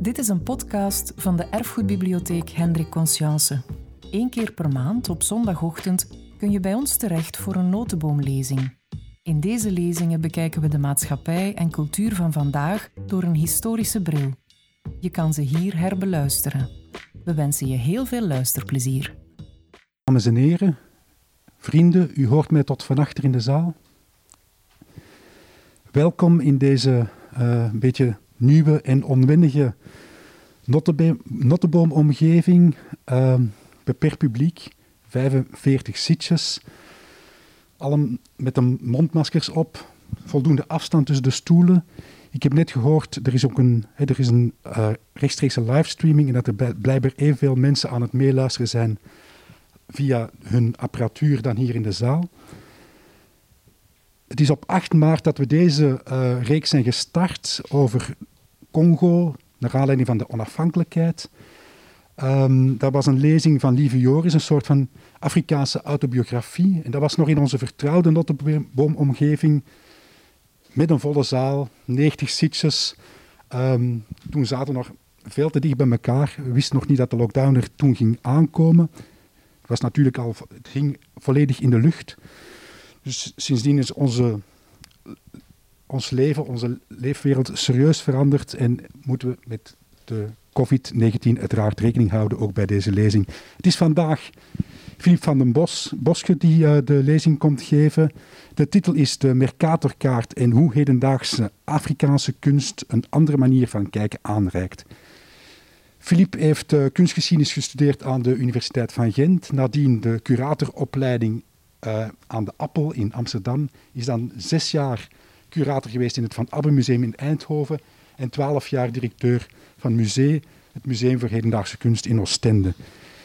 Dit is een podcast van de Erfgoedbibliotheek Hendrik Conscience. Eén keer per maand op zondagochtend kun je bij ons terecht voor een notenboomlezing. In deze lezingen bekijken we de maatschappij en cultuur van vandaag door een historische bril. Je kan ze hier herbeluisteren. We wensen je heel veel luisterplezier. Dames en heren, vrienden, u hoort mij tot van achter in de zaal. Welkom in deze uh, beetje nieuwe en onwennige notteboomomgeving. Uh, beperkt publiek, 45 zitjes, allen met de mondmaskers op, voldoende afstand tussen de stoelen. Ik heb net gehoord, er is ook een, er is een uh, rechtstreekse livestreaming en dat er blijkbaar evenveel mensen aan het meeluisteren zijn via hun apparatuur dan hier in de zaal. Het is op 8 maart dat we deze uh, reeks zijn gestart over Congo, naar aanleiding van de onafhankelijkheid. Um, dat was een lezing van Lieve Joris, een soort van Afrikaanse autobiografie. En dat was nog in onze vertrouwde notenboomomgeving, met een volle zaal, 90 zitjes. Um, toen zaten we nog veel te dicht bij elkaar. We wisten nog niet dat de lockdown er toen ging aankomen. Het was natuurlijk al, het ging volledig in de lucht. Dus sindsdien is onze, ons leven, onze leefwereld serieus veranderd en moeten we met de COVID-19 uiteraard rekening houden, ook bij deze lezing. Het is vandaag Filip van den Bos, Boske die uh, de lezing komt geven. De titel is De Mercatorkaart en hoe hedendaagse Afrikaanse kunst een andere manier van kijken aanreikt. Filip heeft uh, kunstgeschiedenis gestudeerd aan de Universiteit van Gent, nadien de curatoropleiding uh, aan de Appel in Amsterdam, is dan zes jaar curator geweest in het Van Abbe Museum in Eindhoven en twaalf jaar directeur van Museum, het Museum voor Hedendaagse Kunst in Oostende.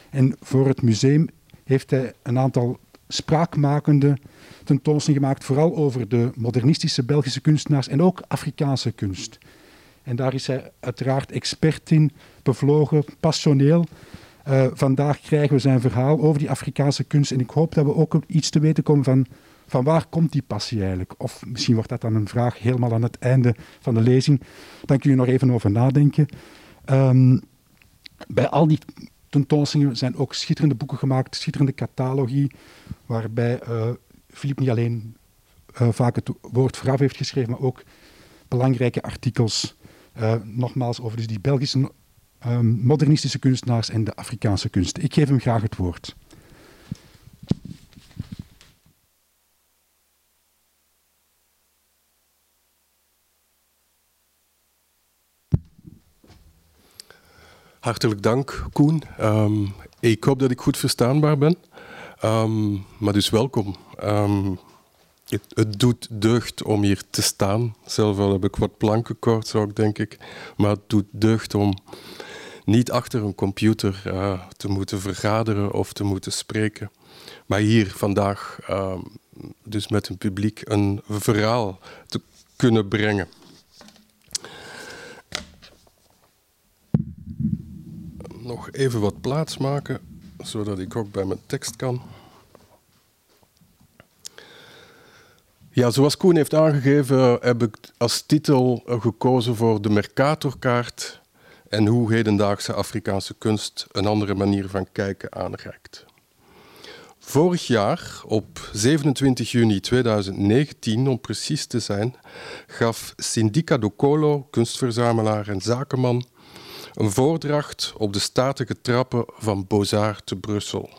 En voor het museum heeft hij een aantal spraakmakende tentoonstellingen gemaakt, vooral over de modernistische Belgische kunstenaars en ook Afrikaanse kunst. En daar is hij uiteraard expert in, bevlogen, passioneel. Uh, vandaag krijgen we zijn verhaal over die Afrikaanse kunst en ik hoop dat we ook iets te weten komen van van waar komt die passie eigenlijk? Of misschien wordt dat dan een vraag helemaal aan het einde van de lezing. Dan kun je nog even over nadenken. Um, bij al die tentoonstellingen zijn ook schitterende boeken gemaakt, schitterende catalogie, waarbij uh, Philippe niet alleen uh, vaak het woord vooraf heeft geschreven, maar ook belangrijke artikels, uh, nogmaals over dus die Belgische um, modernistische kunstenaars en de Afrikaanse kunst. Ik geef hem graag het woord. Hartelijk dank, Koen. Um, ik hoop dat ik goed verstaanbaar ben. Um, maar dus welkom. Um, het, het, doet deugd om hier te staan. Zelf al heb ik wat plankenkoorts ook, denk ik. Maar het doet deugd om niet achter een computer uh, te moeten vergaderen of te moeten spreken. Maar hier vandaag, dus met een publiek, een verhaal te kunnen brengen. Nog even wat plaats maken, zodat ik ook bij mijn tekst kan. Ja, zoals Koen heeft aangegeven, heb ik als titel gekozen voor de Mercatorkaart en hoe hedendaagse Afrikaanse kunst een andere manier van kijken aanreikt. Vorig jaar, op 27 juni 2019 om precies te zijn, gaf Syndica Docolo, kunstverzamelaar en zakenman, een voordracht op de statige trappen van Beaux-Arts te Brussel.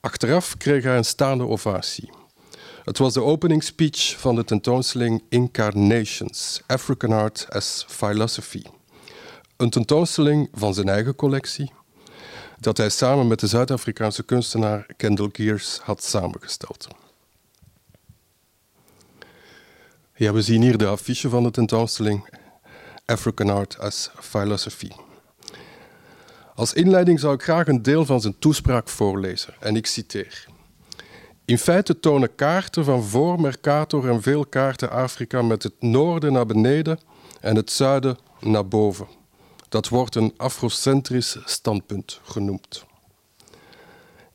Achteraf kreeg hij een staande ovatie. Het was de opening speech van de tentoonstelling Incarnations, African Art as Philosophy. Een tentoonstelling van zijn eigen collectie, dat hij samen met de Zuid-Afrikaanse kunstenaar Kendall Gears had samengesteld. Ja, we zien hier de affiche van de tentoonstelling African Art as Philosophy. Als inleiding zou ik graag een deel van zijn toespraak voorlezen en ik citeer. In feite tonen kaarten van voor Mercator en veel kaarten Afrika met het noorden naar beneden en het zuiden naar boven. Dat wordt een afrocentrisch standpunt genoemd.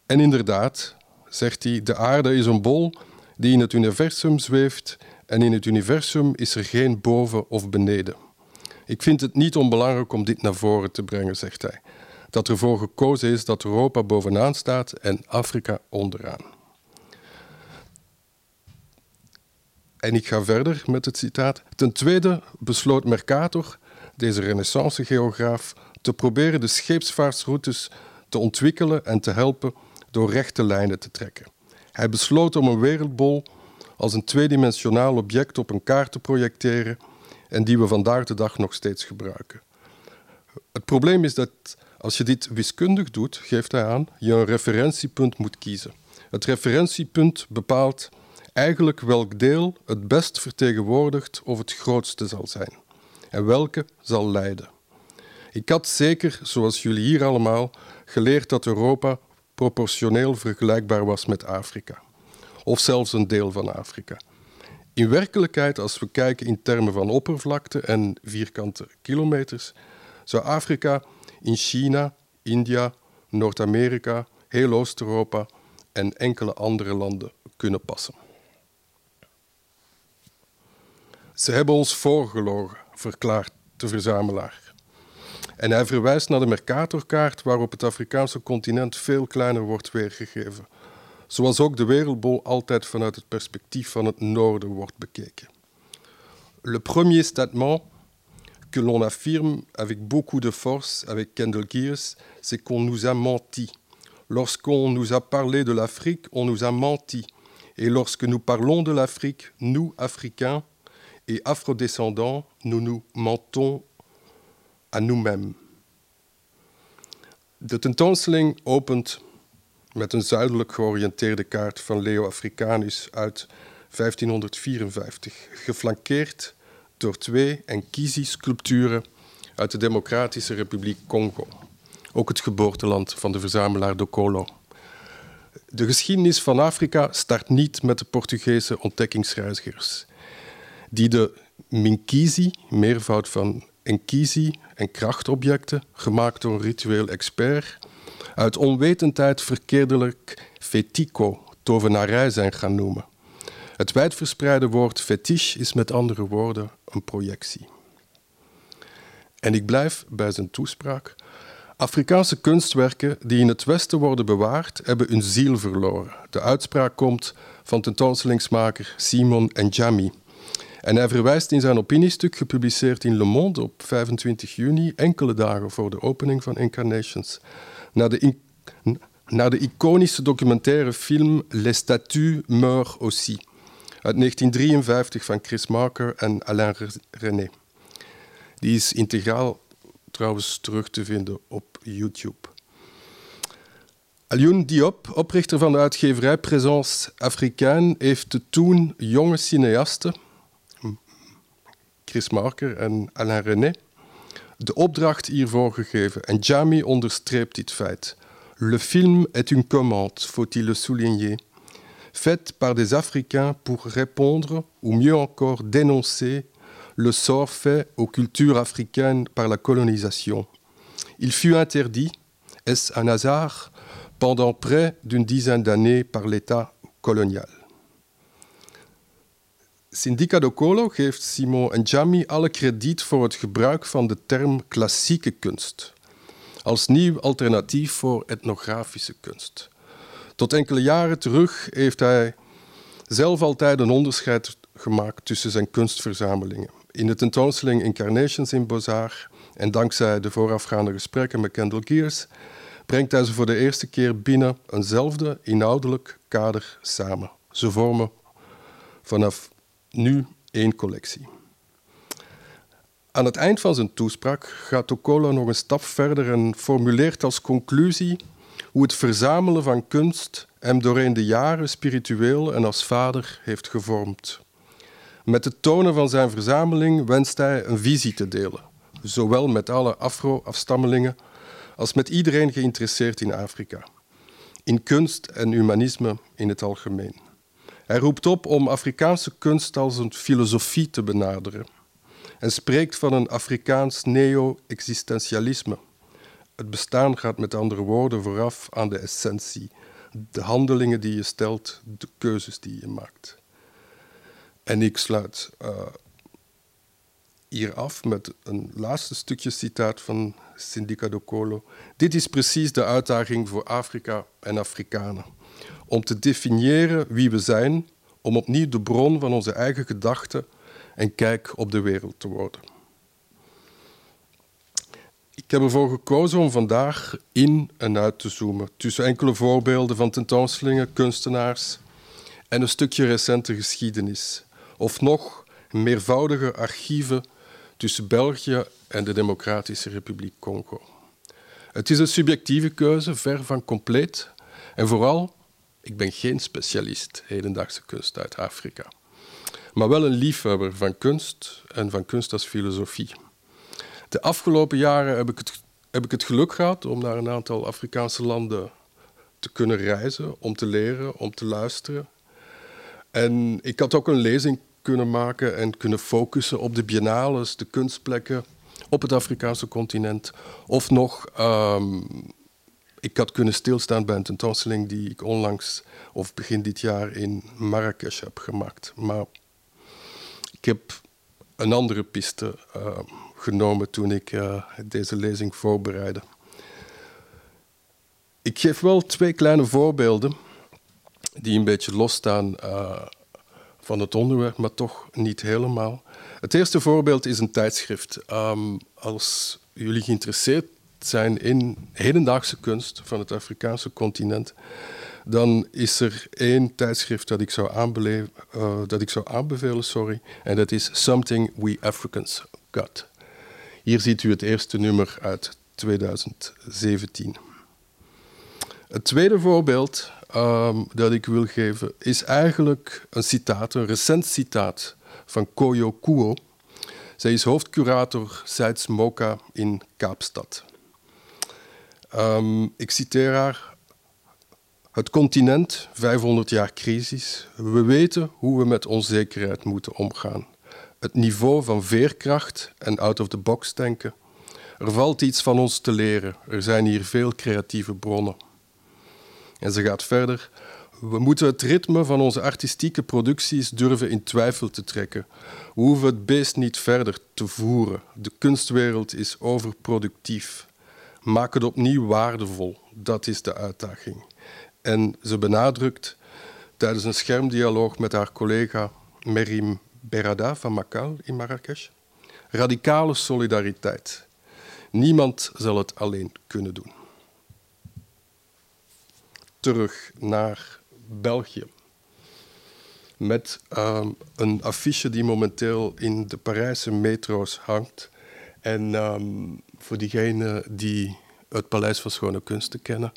En inderdaad, zegt hij, de aarde is een bol die in het universum zweeft en in het universum is er geen boven of beneden. Ik vind het niet onbelangrijk om dit naar voren te brengen, zegt hij. Dat ervoor gekozen is dat Europa bovenaan staat en Afrika onderaan. En ik ga verder met het citaat. Ten tweede besloot Mercator, deze renaissance-geograaf, te proberen de scheepsvaartsroutes te ontwikkelen en te helpen door rechte lijnen te trekken. Hij besloot om een wereldbol als een tweedimensionaal object op een kaart te projecteren en die we vandaag de dag nog steeds gebruiken. Het probleem is dat als je dit wiskundig doet, geeft hij aan, je een referentiepunt moet kiezen. Het referentiepunt bepaalt eigenlijk welk deel het best vertegenwoordigt of het grootste zal zijn en welke zal leiden. Ik had zeker, zoals jullie hier allemaal, geleerd dat Europa proportioneel vergelijkbaar was met Afrika, of zelfs een deel van Afrika. In werkelijkheid, als we kijken in termen van oppervlakte en vierkante kilometers, zou Afrika in China, India, Noord-Amerika, heel Oost-Europa en enkele andere landen kunnen passen. Ze hebben ons voorgelogen, verklaart de verzamelaar. En hij verwijst naar de Mercatorkaart, waarop het Afrikaanse continent veel kleiner wordt weergegeven. Zoals ook de wereldbol altijd vanuit het perspectief van het noorden wordt bekeken. Le premier statement que l'on affirme avec beaucoup de force avec Kendall Gears, c'est qu'on nous a menti. Lorsqu'on nous a parlé de l'Afrique, on nous a menti. Et lorsque nous parlons de l'Afrique, nous, Africains, et afrodescendants, nous nous mentons à nous-mêmes. De tentoonstelling opent met een zuidelijk georiënteerde kaart van Leo Africanus uit 1554, geflankeerd door twee Enkizi-sculpturen uit de Democratische Republiek Congo, ook het geboorteland van de verzamelaar Dokolo. De geschiedenis van Afrika start niet met de Portugese ontdekkingsreizigers die de Minkisi, meervoud van Enkisi en krachtobjecten, gemaakt door een ritueel expert, uit onwetendheid verkeerdelijk fetico, tovenarij zijn gaan noemen. Het wijdverspreide woord fetish is met andere woorden een projectie. En ik blijf bij zijn toespraak. Afrikaanse kunstwerken die in het Westen worden bewaard, hebben hun ziel verloren. De uitspraak komt van tentoonstellingsmaker Simon Njami. En hij verwijst in zijn opiniestuk, gepubliceerd in Le Monde op 25 juni, enkele dagen voor de opening van Incarnations, naar de, de iconische documentaire film Les statues meurent aussi, uit 1953 van Chris Marker en Alain René. Die is integraal trouwens terug te vinden op YouTube. Alioune Diop, oprichter van de uitgeverij Présence Africaine, heeft de toen jonge cineasten Chris Marker en Alain René, de gegeven. Dit. Le film est une commande, faut-il le souligner, faite par des Africains pour répondre, ou mieux encore dénoncer, le sort fait aux cultures africaines par la colonisation. Il fut interdit, est-ce un hasard, pendant près d'une dizaine d'années par l'État colonial. Syndica Dokolo geeft Simon Njami alle krediet voor het gebruik van de term klassieke kunst als nieuw alternatief voor etnografische kunst. Tot enkele jaren terug heeft hij zelf altijd een onderscheid gemaakt tussen zijn kunstverzamelingen. In de tentoonstelling Incarnations in Bozar en dankzij de voorafgaande gesprekken met Kendall Gears brengt hij ze voor de eerste keer binnen eenzelfde inhoudelijk kader samen. Ze vormen vanaf nu één collectie. Aan het eind van zijn toespraak gaat Tokolo nog een stap verder en formuleert als conclusie hoe het verzamelen van kunst hem doorheen de jaren spiritueel en als vader heeft gevormd. Met het tonen van zijn verzameling wenst hij een visie te delen, zowel met alle Afro-afstammelingen als met iedereen geïnteresseerd in Afrika, in kunst en humanisme in het algemeen. Hij roept op om Afrikaanse kunst als een filosofie te benaderen en spreekt van een Afrikaans neo-existentialisme. Het bestaan gaat met andere woorden vooraf aan de essentie, de handelingen die je stelt, de keuzes die je maakt. En ik sluit uh, hier af met een laatste stukje citaat van Syndica Colo. Dit is precies de uitdaging voor Afrika en Afrikanen. Om te definiëren wie we zijn, om opnieuw de bron van onze eigen gedachten en kijk op de wereld te worden. Ik heb ervoor gekozen om vandaag in en uit te zoomen tussen enkele voorbeelden van tentoonstellingen, kunstenaars en een stukje recente geschiedenis. Of nog meervoudige archieven tussen België en de Democratische Republiek Congo. Het is een subjectieve keuze, ver van compleet. En vooral, ik ben geen specialist hedendaagse kunst uit Afrika. Maar wel een liefhebber van kunst en van kunst als filosofie. De afgelopen jaren heb ik het, heb ik het geluk gehad om naar een aantal Afrikaanse landen te kunnen reizen, om te leren, om te luisteren. En ik had ook een lezing kunnen maken en kunnen focussen op de biennales, de kunstplekken op het Afrikaanse continent. Of nog, um, ik had kunnen stilstaan bij een tentoonstelling die ik onlangs of begin dit jaar in Marrakesh heb gemaakt. Maar ik heb een andere piste uh, genomen toen ik uh, deze lezing voorbereidde. Ik geef wel twee kleine voorbeelden die een beetje losstaan uh, van het onderwerp, maar toch niet helemaal. Het eerste voorbeeld is een tijdschrift. Um, als jullie geïnteresseerd zijn in hedendaagse kunst van het Afrikaanse continent, dan is er één tijdschrift dat ik zou, uh, dat ik zou aanbevelen, sorry, en dat is Something We Africans Got. Hier ziet u het eerste nummer uit 2017. Het tweede voorbeeld um, dat ik wil geven is eigenlijk een citaat, een recent citaat van Koyo Kuo. Zij is hoofdcurator Zijds Moka in Kaapstad. Um, ik citeer haar. Het continent, 500 jaar crisis. We weten hoe we met onzekerheid moeten omgaan. Het niveau van veerkracht en out-of-the-box denken. Er valt iets van ons te leren. Er zijn hier veel creatieve bronnen. En ze gaat verder. We moeten het ritme van onze artistieke producties durven in twijfel te trekken. We hoeven het beest niet verder te voeren. De kunstwereld is overproductief. Maak het opnieuw waardevol. Dat is de uitdaging. En ze benadrukt tijdens een schermdialoog met haar collega Merim Berada van Makal in Marrakesh radicale solidariteit. Niemand zal het alleen kunnen doen terug naar België. Met um, een affiche die momenteel in de Parijse metro's hangt. En um, voor diegenen die het Paleis van Schone Kunsten kennen,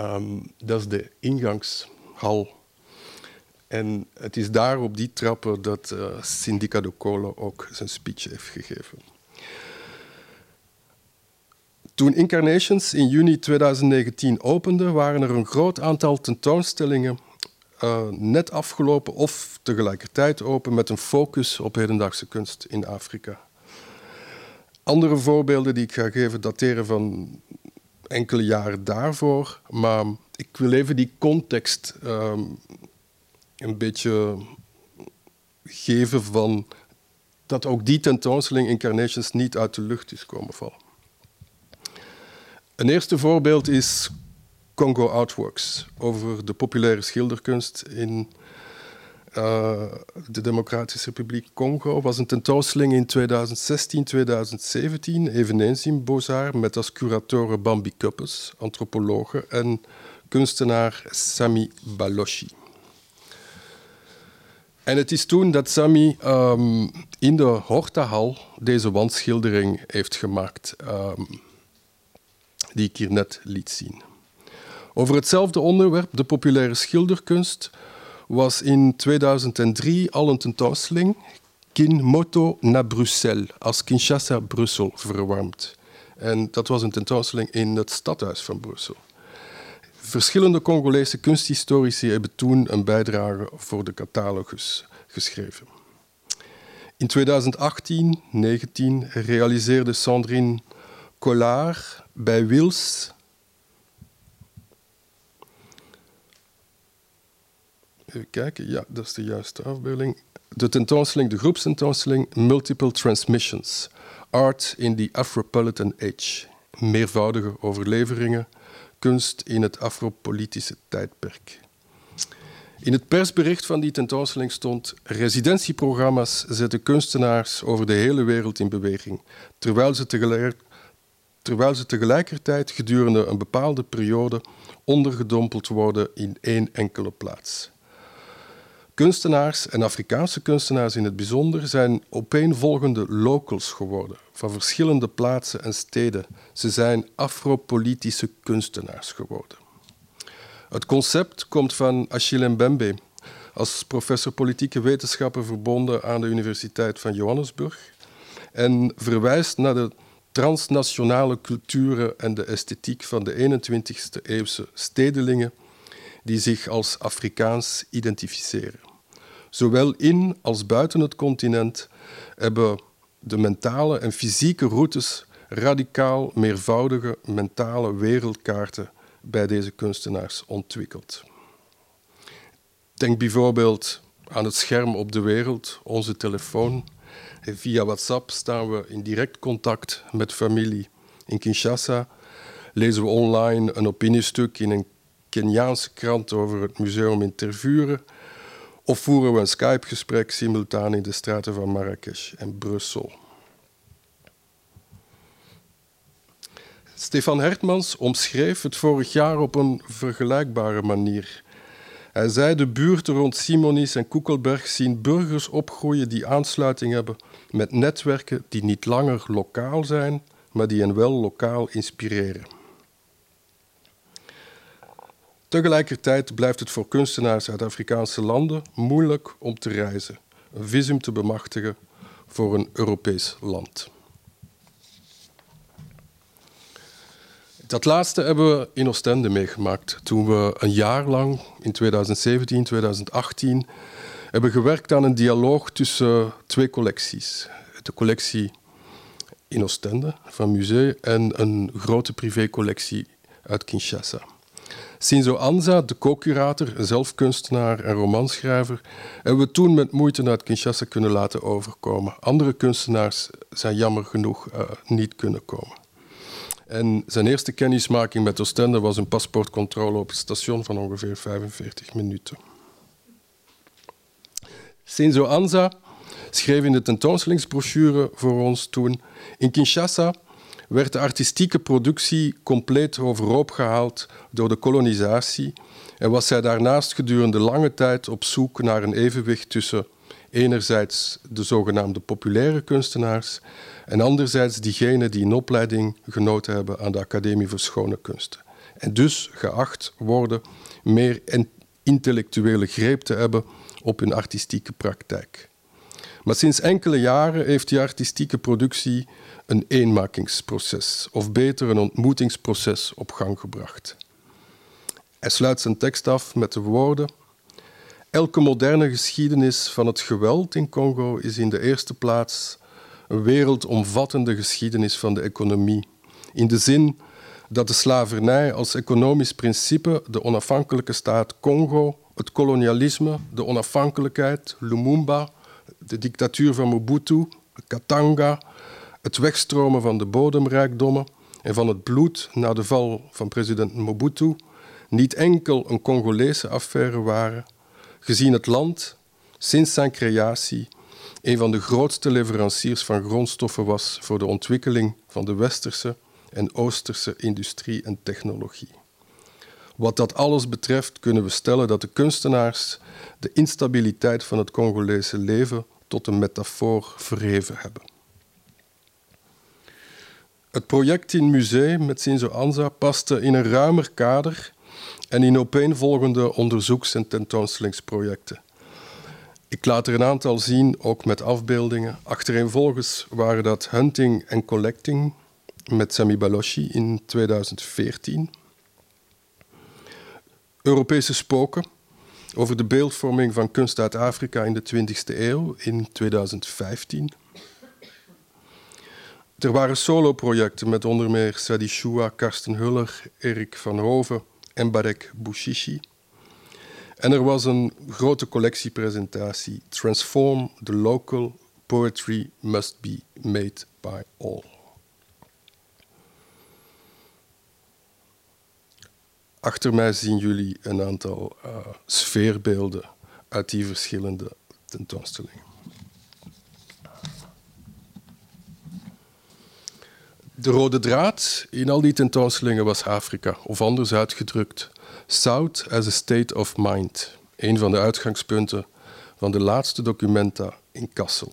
um, dat is de ingangshal. En het is daar op die trappen dat uh, Syndica de Colo ook zijn speech heeft gegeven. Toen Incarnations in juni 2019 opende, waren er een groot aantal tentoonstellingen uh, net afgelopen of tegelijkertijd open met een focus op hedendaagse kunst in Afrika. Andere voorbeelden die ik ga geven dateren van enkele jaren daarvoor, maar ik wil even die context uh, een beetje geven van dat ook die tentoonstelling Incarnations niet uit de lucht is komen vallen. Een eerste voorbeeld is Congo Artworks over de populaire schilderkunst in uh, de Democratische Republiek Congo. was een tentoonstelling in 2016-2017, eveneens in Bozar, met als curatoren Bambi Kuppes, antropologe, en kunstenaar Sami Baloshi. En het is toen dat Sami um, in de Hortahal deze wandschildering heeft gemaakt. Um, die ik hier net liet zien. Over hetzelfde onderwerp, de populaire schilderkunst, was in 2003 al een tentoonstelling, Kinmoto naar Bruxelles, als Kinshasa Brussel verwarmd. En dat was een tentoonstelling in het stadhuis van Brussel. Verschillende Congolese kunsthistorici hebben toen een bijdrage voor de catalogus geschreven. In 2018-19 realiseerde Sandrine Collard bij Wils. Even kijken, ja, dat is de juiste afbeelding. de tentoonstelling, de groepstentoonstelling Multiple Transmissions, Art in the Afropolitan Age, meervoudige overleveringen, kunst in het afropolitische tijdperk. In het persbericht van die tentoonstelling stond: residentieprogramma's zetten kunstenaars over de hele wereld in beweging, terwijl ze, terwijl ze tegelijkertijd gedurende een bepaalde periode ondergedompeld worden in één enkele plaats. Kunstenaars en Afrikaanse kunstenaars in het bijzonder zijn opeenvolgende locals geworden van verschillende plaatsen en steden. Ze zijn afropolitische kunstenaars geworden. Het concept komt van Achille Mbembe, als professor politieke wetenschappen verbonden aan de Universiteit van Johannesburg en verwijst naar de transnationale culturen en de esthetiek van de 21ste eeuwse stedelingen die zich als Afrikaans identificeren. Zowel in als buiten het continent hebben de mentale en fysieke routes radicaal meervoudige mentale wereldkaarten bij deze kunstenaars ontwikkeld. Denk bijvoorbeeld aan het scherm op de wereld, onze telefoon. Via WhatsApp staan we in direct contact met familie. In Kinshasa lezen we online een opiniestuk in een Keniaanse krant over het museum in Tervuren. Of voeren we een Skype-gesprek simultaan in de straten van Marrakesh en Brussel. Stefan Hertmans omschreef het vorig jaar op een vergelijkbare manier. Hij zei de buurten rond Simonis en Koekelberg zien burgers opgroeien die aansluiting hebben met netwerken die niet langer lokaal zijn, maar die hen wel lokaal inspireren. Tegelijkertijd blijft het voor kunstenaars uit Afrikaanse landen moeilijk om te reizen, een visum te bemachtigen voor een Europees land. Dat laatste hebben we in Oostende meegemaakt toen we een jaar lang, in 2017, 2018, hebben gewerkt aan een dialoog tussen twee collecties. De collectie in Oostende van Musee en een grote privécollectie uit Kinshasa. Sinzo Anza, de co-curator, zelfkunstenaar en romanschrijver, hebben we toen met moeite uit Kinshasa kunnen laten overkomen. Andere kunstenaars zijn jammer genoeg uh, niet kunnen komen. En zijn eerste kennismaking met Oostende was een paspoortcontrole op het station van ongeveer 45 minuten. Senzo Anza schreef in de tentoonstellingsbrochure voor ons toen... In Kinshasa werd de artistieke productie compleet overhoop gehaald door de kolonisatie en was zij daarnaast gedurende lange tijd op zoek naar een evenwicht tussen enerzijds de zogenaamde populaire kunstenaars en anderzijds diegenen die een opleiding genoten hebben aan de Academie voor Schone Kunsten. En dus geacht worden meer intellectuele greep te hebben op hun artistieke praktijk. Maar sinds enkele jaren heeft die artistieke productie een eenmakingsproces, of beter een ontmoetingsproces, op gang gebracht. Hij sluit zijn tekst af met de woorden: Elke moderne geschiedenis van het geweld in Congo is in de eerste plaats een wereldomvattende geschiedenis van de economie. In de zin dat de slavernij als economisch principe de onafhankelijke staat Congo, het kolonialisme, de onafhankelijkheid, Lumumba, de dictatuur van Mobutu, Katanga, het wegstromen van de bodemrijkdommen en van het bloed na de val van president Mobutu niet enkel een Congolese affaire waren, gezien het land sinds zijn creatie een van de grootste leveranciers van grondstoffen was voor de ontwikkeling van de westerse en oosterse industrie en technologie. Wat dat alles betreft kunnen we stellen dat de kunstenaars de instabiliteit van het Congolese leven tot een metafoor verheven hebben. Het project in museum met Sinzo Anza paste in een ruimer kader en in opeenvolgende onderzoeks- en tentoonstellingsprojecten. Ik laat er een aantal zien, ook met afbeeldingen. Achtereenvolgens waren dat Hunting en Collecting met Sami Baloshi in 2014. Europese spoken over de beeldvorming van kunst uit Afrika in de 20e eeuw in 2015. Er waren soloprojecten met onder meer Sadi Shua, Karsten Huller, Erik van Hoven en Barek Bouchichi. En er was een grote collectiepresentatie. Transform the local poetry must be made by all. Achter mij zien jullie een aantal uh, sfeerbeelden uit die verschillende tentoonstellingen. De rode draad in al die tentoonstellingen was Afrika, of anders uitgedrukt, South as a state of mind, een van de uitgangspunten van de laatste documenta in Kassel.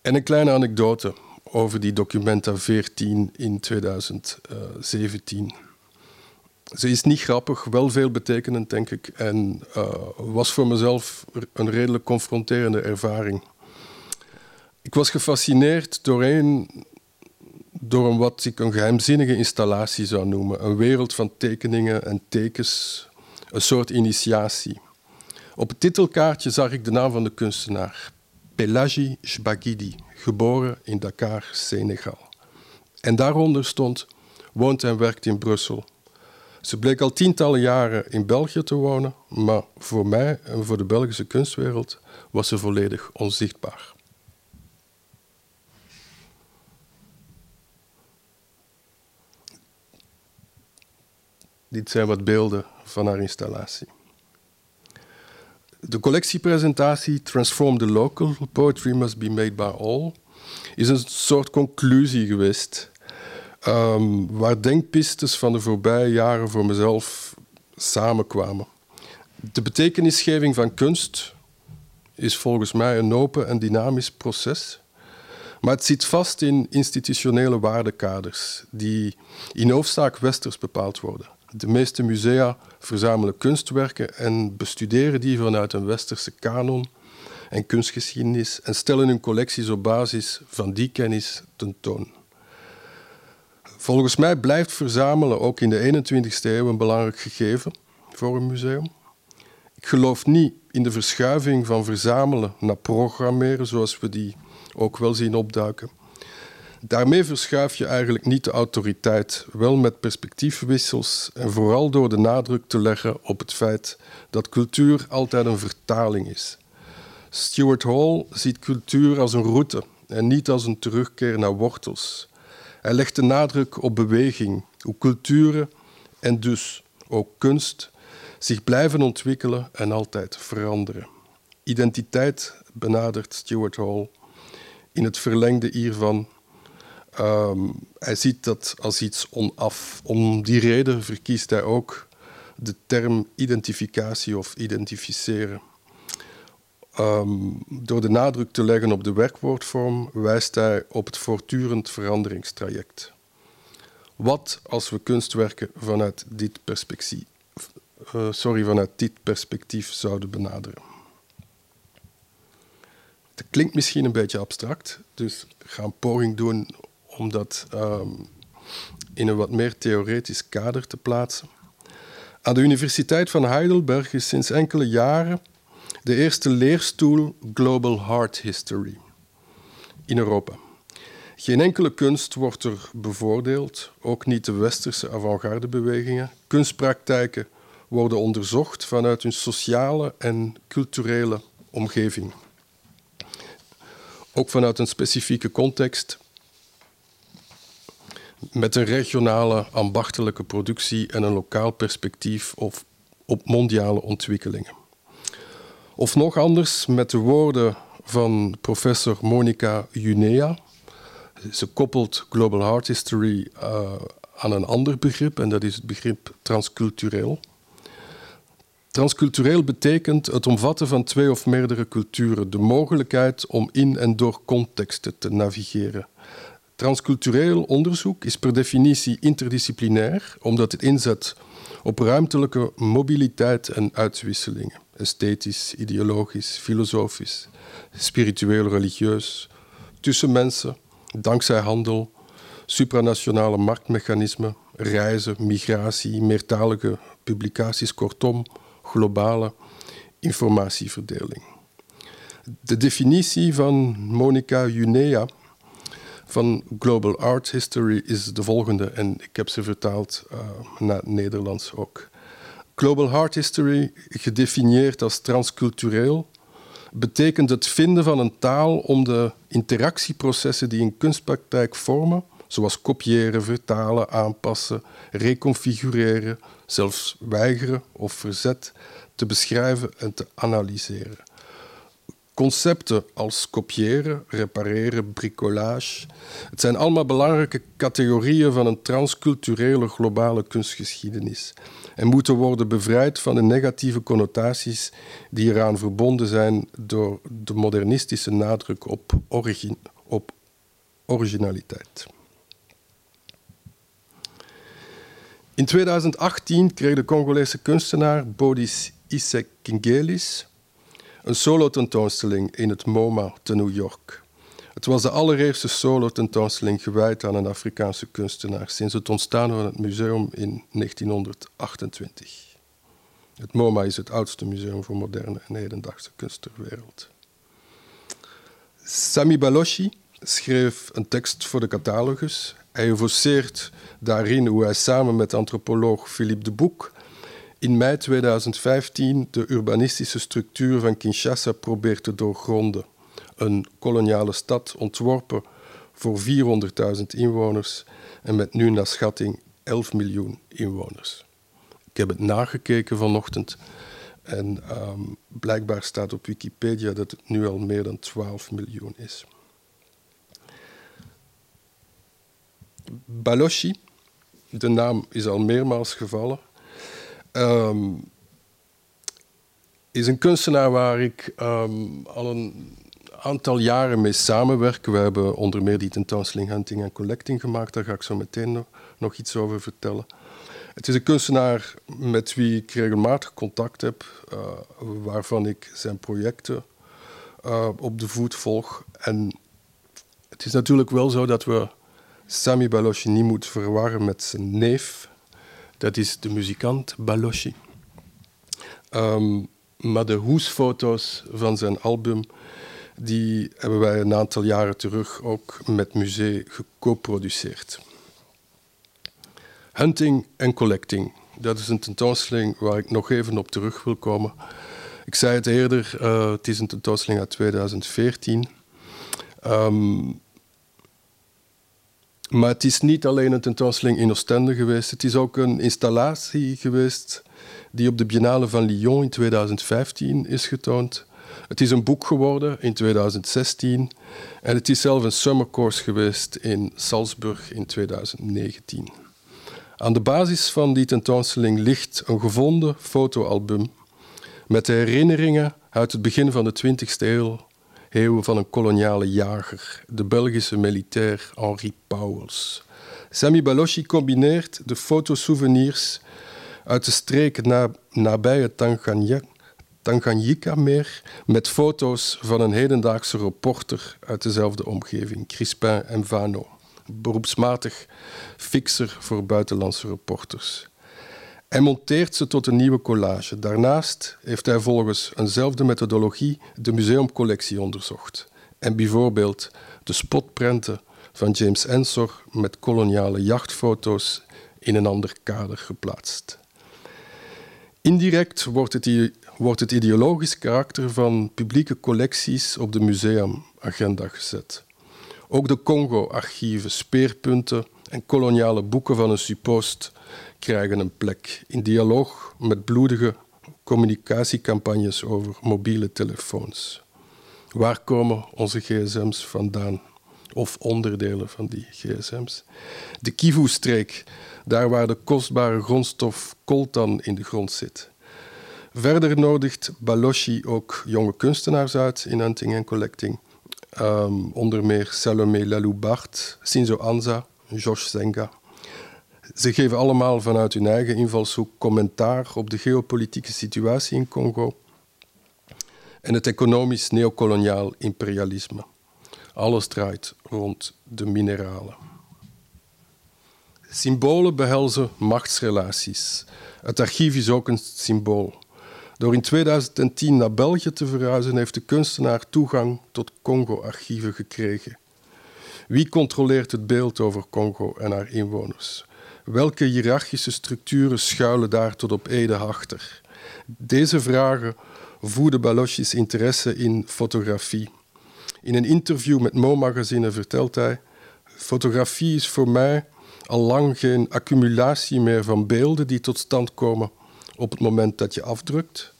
En een kleine anekdote over die documenta 14 in 2017. Ze is niet grappig, wel veel betekenend, denk ik, en uh, was voor mezelf een redelijk confronterende ervaring. Ik was gefascineerd door een, door een wat ik een geheimzinnige installatie zou noemen. Een wereld van tekeningen en tekens, een soort initiatie. Op het titelkaartje zag ik de naam van de kunstenaar, Pelagi Shbagidi, geboren in Dakar, Senegal. En daaronder stond, woont en werkt in Brussel. Ze bleek al tientallen jaren in België te wonen, maar voor mij en voor de Belgische kunstwereld was ze volledig onzichtbaar. Dit zijn wat beelden van haar installatie. De collectiepresentatie Transform the Local, Poetry Must Be Made by All, is een soort conclusie geweest um, waar denkpistes van de voorbije jaren voor mezelf samenkwamen. De betekenisgeving van kunst is volgens mij een open en dynamisch proces. Maar het zit vast in institutionele waardekaders die in hoofdzaak westers bepaald worden. De meeste musea verzamelen kunstwerken en bestuderen die vanuit een westerse kanon en kunstgeschiedenis en stellen hun collecties op basis van die kennis tentoon. Volgens mij blijft verzamelen ook in de 21ste eeuw een belangrijk gegeven voor een museum. Ik geloof niet in de verschuiving van verzamelen naar programmeren, zoals we die ook wel zien opduiken. Daarmee verschuif je eigenlijk niet de autoriteit, wel met perspectiefwissels en vooral door de nadruk te leggen op het feit dat cultuur altijd een vertaling is. Stuart Hall ziet cultuur als een route en niet als een terugkeer naar wortels. Hij legt de nadruk op beweging, hoe culturen en dus ook kunst zich blijven ontwikkelen en altijd veranderen. Identiteit benadert Stuart Hall in het verlengde hiervan Um, hij ziet dat als iets onaf. Om die reden verkiest hij ook de term identificatie of identificeren. Um, door de nadruk te leggen op de werkwoordvorm wijst hij op het voortdurend veranderingstraject. Wat als we kunstwerken vanuit dit perspectief, uh, sorry, vanuit dit perspectief zouden benaderen? Het klinkt misschien een beetje abstract, dus ik ga een poging doen om dat ehm, in een wat meer theoretisch kader te plaatsen. Aan de Universiteit van Heidelberg is sinds enkele jaren de eerste leerstoel Global Art History in Europa. Geen enkele kunst wordt er bevoordeeld, ook niet de westerse avant-garde-bewegingen. Kunstpraktijken worden onderzocht vanuit hun sociale en culturele omgeving. Ook vanuit een specifieke context met een regionale ambachtelijke productie en een lokaal perspectief of op mondiale ontwikkelingen. Of nog anders, met de woorden van professor Monica Junea. Ze koppelt Global Art History uh, aan een ander begrip, en dat is het begrip transcultureel. Transcultureel betekent het omvatten van twee of meerdere culturen, de mogelijkheid om in en door contexten te navigeren. Transcultureel onderzoek is per definitie interdisciplinair, omdat het inzet op ruimtelijke mobiliteit en uitwisselingen, esthetisch, ideologisch, filosofisch, spiritueel, religieus, tussen mensen, dankzij handel, supranationale marktmechanismen, reizen, migratie, meertalige publicaties, kortom, globale informatieverdeling. De definitie van Monica Junea van Global Art History is de volgende, en ik heb ze vertaald uh, naar het Nederlands ook. Global Heart History, gedefinieerd als transcultureel, betekent het vinden van een taal om de interactieprocessen die een kunstpraktijk vormen, zoals kopiëren, vertalen, aanpassen, reconfigureren, zelfs weigeren of verzet, te beschrijven en te analyseren. Concepten als kopiëren, repareren, bricolage. Het zijn allemaal belangrijke categorieën van een transculturele globale kunstgeschiedenis en moeten worden bevrijd van de negatieve connotaties die eraan verbonden zijn door de modernistische nadruk op, op originaliteit. In 2018 kreeg de Congolese kunstenaar Bodis Isekingelis een solo-tentoonstelling in het MoMA te New York. Het was de allereerste solo-tentoonstelling gewijd aan een Afrikaanse kunstenaar sinds het ontstaan van het museum in 1928. Het MoMA is het oudste museum voor moderne en hedendaagse kunst ter wereld. Sami Balochi schreef een tekst voor de catalogus. Hij evoceert daarin hoe hij samen met antropoloog Philippe de Boek in mei 2015 de urbanistische structuur van Kinshasa probeert te doorgronden. Een koloniale stad ontworpen voor 400.000 inwoners en met nu naar schatting 11 miljoen inwoners. Ik heb het nagekeken vanochtend en um, blijkbaar staat op Wikipedia dat het nu al meer dan 12 miljoen is. Balochi, de naam is al meermaals gevallen, um, is een kunstenaar waar ik um, al een aantal jaren mee samenwerk. We hebben onder meer die tentoonstelling Hunting en Collecting gemaakt. Daar ga ik zo meteen nog, iets over vertellen. Het is een kunstenaar met wie ik regelmatig contact heb, uh, waarvan ik zijn projecten uh, op de voet volg. En het is natuurlijk wel zo dat we Sami Balochi niet moeten verwarren met zijn neef, dat is de muzikant Balochi. Um, maar de hoesfoto's van zijn album die hebben wij een aantal jaren terug ook met Musee geco-produceerd. Hunting en Collecting. Dat is een tentoonstelling waar ik nog even op terug wil komen. Ik zei het eerder, uh, het is een tentoonstelling uit 2014. Um, maar het is niet alleen een tentoonstelling in Oostende geweest. Het is ook een installatie geweest die op de Biennale van Lyon in 2015 is getoond. Het is een boek geworden in 2016 en het is zelf een summercourse geweest in Salzburg in 2019. Aan de basis van die tentoonstelling ligt een gevonden fotoalbum met herinneringen uit het begin van de 20e eeuw van een koloniale jager, de Belgische militair Henri Pauwels. Sami Balochi combineert de fotosouvenirs uit de streek na, nabij het Tanganyika-meer met foto's van een hedendaagse reporter uit dezelfde omgeving, Crispin Mvano, beroepsmatig fixer voor buitenlandse reporters. Hij monteert ze tot een nieuwe collage. Daarnaast heeft hij volgens eenzelfde methodologie de museumcollectie onderzocht en bijvoorbeeld de spotprenten van James Ensor met koloniale jachtfoto's in een ander kader geplaatst. Indirect wordt het, wordt het ideologisch karakter van publieke collecties op de museumagenda gezet. Ook de Congo-archieven, speerpunten en koloniale boeken van een suppost krijgen een plek in dialoog met bloedige communicatiecampagnes over mobiele telefoons. Waar komen onze gsm's vandaan? Of onderdelen van die gsm's. De Kivu-streek, daar waar de kostbare grondstof coltan in de grond zit. Verder nodigt Balochi ook jonge kunstenaars uit in Hunting en Collecting. Um, onder meer Salomé Lalou-Bart, Sinzo Anza, Josh Zenga. Ze geven allemaal vanuit hun eigen invalshoek commentaar op de geopolitieke situatie in Congo en het economisch neocoloniaal imperialisme. Alles draait rond de mineralen. Symbolen behelzen machtsrelaties. Het archief is ook een symbool. Door in 2010 naar België te verhuizen, heeft de kunstenaar toegang tot Congo-archieven gekregen. Wie controleert het beeld over Congo en haar inwoners? Welke hiërarchische structuren schuilen daar tot op ede achter? Deze vragen voeden Balochi's interesse in fotografie. In een interview met Mo Magazine vertelt hij: Fotografie is voor mij al lang geen accumulatie meer van beelden die tot stand komen op het moment dat je afdrukt.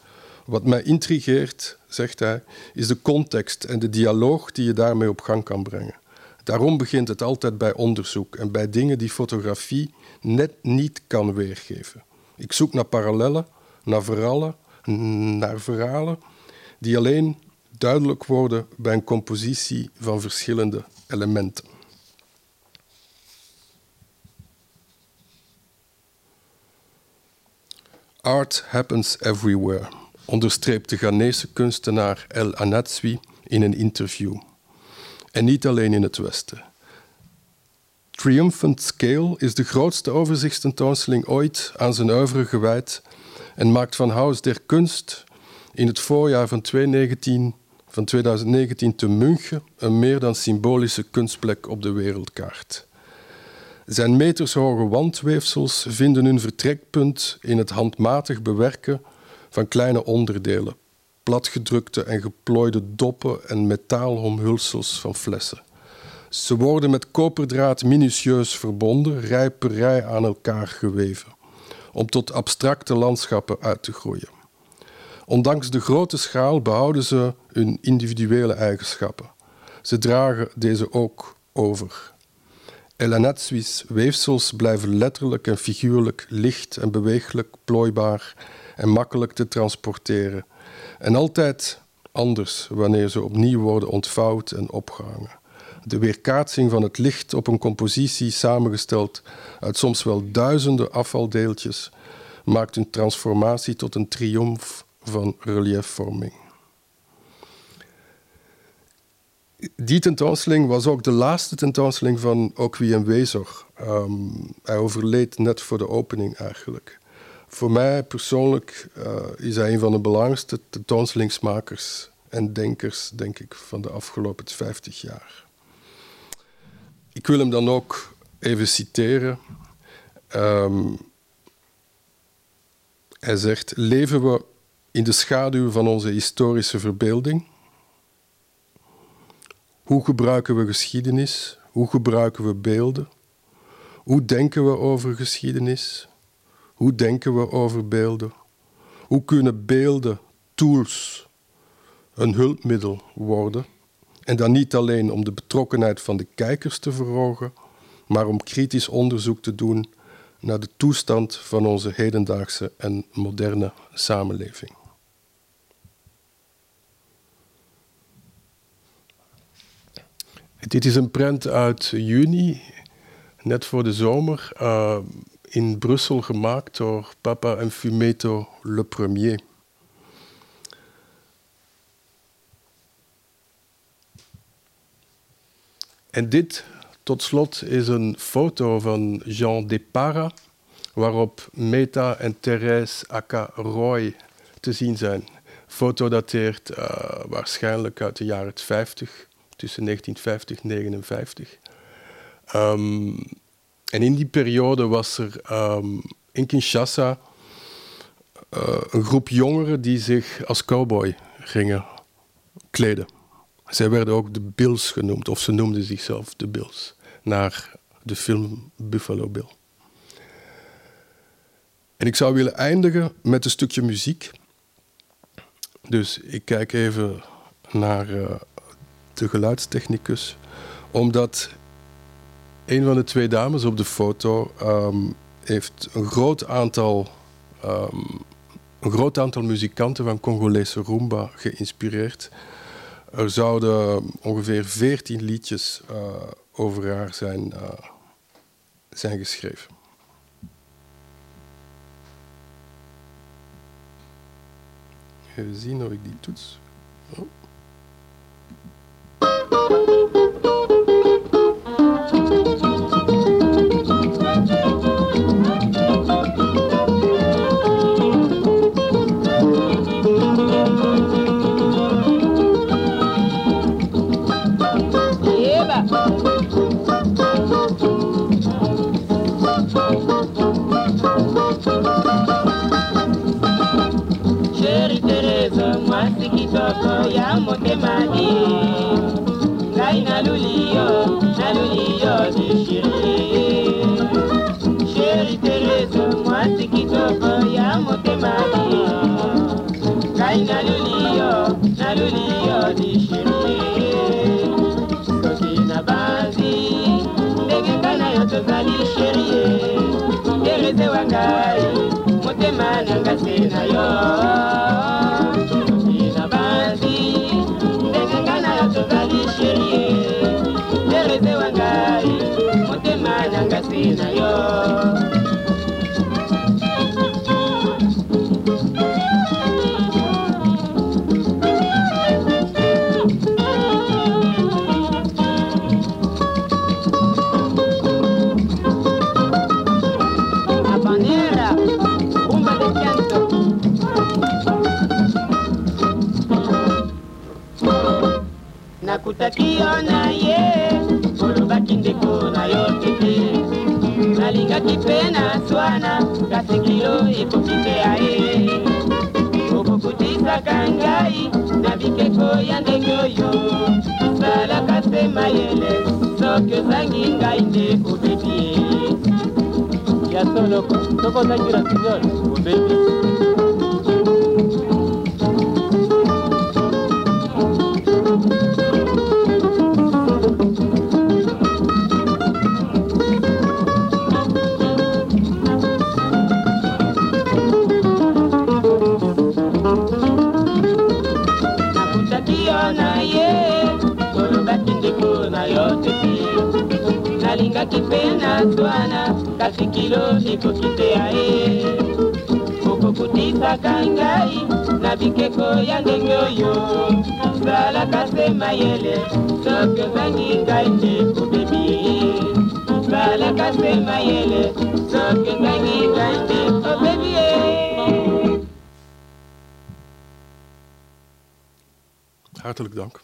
Wat mij intrigeert, zegt hij, is de context en de dialoog die je daarmee op gang kan brengen. Daarom begint het altijd bij onderzoek en bij dingen die fotografie net niet kan weergeven. Ik zoek naar parallellen, naar verhalen, naar verhalen die alleen duidelijk worden bij een compositie van verschillende elementen. Art happens everywhere, onderstreept de Ghanese kunstenaar El Anatswi in een interview. En niet alleen in het Westen. Triumphant Scale is de grootste overzichtstentoonstelling ooit aan zijn oeuvre gewijd en maakt van Haus der Kunst in het voorjaar van 2019, van 2019 te München een meer dan symbolische kunstplek op de wereldkaart. Zijn metershoge wandweefsels vinden hun vertrekpunt in het handmatig bewerken van kleine onderdelen, platgedrukte en geplooide doppen en metaalomhulsels van flessen. Ze worden met koperdraad minutieus verbonden, rij per rij aan elkaar geweven, om tot abstracte landschappen uit te groeien. Ondanks de grote schaal behouden ze hun individuele eigenschappen. Ze dragen deze ook over. Elanatswi's weefsels blijven letterlijk en figuurlijk licht en beweeglijk, plooibaar en makkelijk te transporteren. En altijd anders wanneer ze opnieuw worden ontvouwd en opgehangen. De weerkaatsing van het licht op een compositie samengesteld uit soms wel duizenden afvaldeeltjes maakt een transformatie tot een triomf van reliefvorming. Die tentoonstelling was ook de laatste tentoonstelling van Okwi en Wezer. Um, hij overleed net voor de opening eigenlijk. Voor mij persoonlijk uh, is hij een van de belangrijkste tentoonstellingsmakers en denkers, denk ik, van de afgelopen 50 jaar. Ik wil hem dan ook even citeren. Um, hij zegt: Leven we in de schaduw van onze historische verbeelding? Hoe gebruiken we geschiedenis? Hoe gebruiken we beelden? Hoe denken we over geschiedenis? Hoe denken we over beelden? Hoe kunnen beelden, tools, een hulpmiddel worden? En dan niet alleen om de betrokkenheid van de kijkers te verhogen, maar om kritisch onderzoek te doen naar de toestand van onze hedendaagse en moderne samenleving. Dit is een prent uit juni, net voor de zomer, uh, in Brussel gemaakt door Papa en Fumeto Le Premier. En dit, tot slot, is een foto van Jean Depara, waarop Meta en Thérèse Aka Roy te zien zijn. Foto dateert uh, waarschijnlijk uit de jaren 50 tussen 1950 en 1959. Um, en in die periode was er um, in Kinshasa uh, een groep jongeren die zich als cowboy gingen kleden. Zij werden ook de Bills genoemd, of ze noemden zichzelf de Bills, naar de film Buffalo Bill. En ik zou willen eindigen met een stukje muziek. Dus ik kijk even naar uh, de geluidstechnicus, omdat een van de twee dames op de foto um, heeft een groot aantal, um, een groot aantal muzikanten van Congolese rumba geïnspireerd. Er zouden ongeveer veertien liedjes uh, over haar zijn, uh, zijn geschreven. Even zien of ik die toets. Oh. Kitoko ya motema di ngai naluli yo naluli yo deshiri sheri terese mwasi kitoko ya motema di ngai naluli yo naluli yo deshiri soki na banzi ndenge ngai na yo tozali sherie terese wa ngai motema nanga se na yo nakutakiyo na ye olobaki ndeko na yo tete nalingaki mpe na swana kasi kilo ekoki te ya ye. Okokutisaka ngai na bikeko ya ndenge oyo salaka se mayele soki ozangi ngai nde obebi ye. Ya solo tokozangira sinol obebi kilo ekoki te ya ye okokutisaka ngai na bikeko ya ndenge oyo. Salaka se mayele soki ozangi ngai nde obebi. Ye salaka se mayele soki ozangi ngai nde obebi. Ye Hartelijk dank.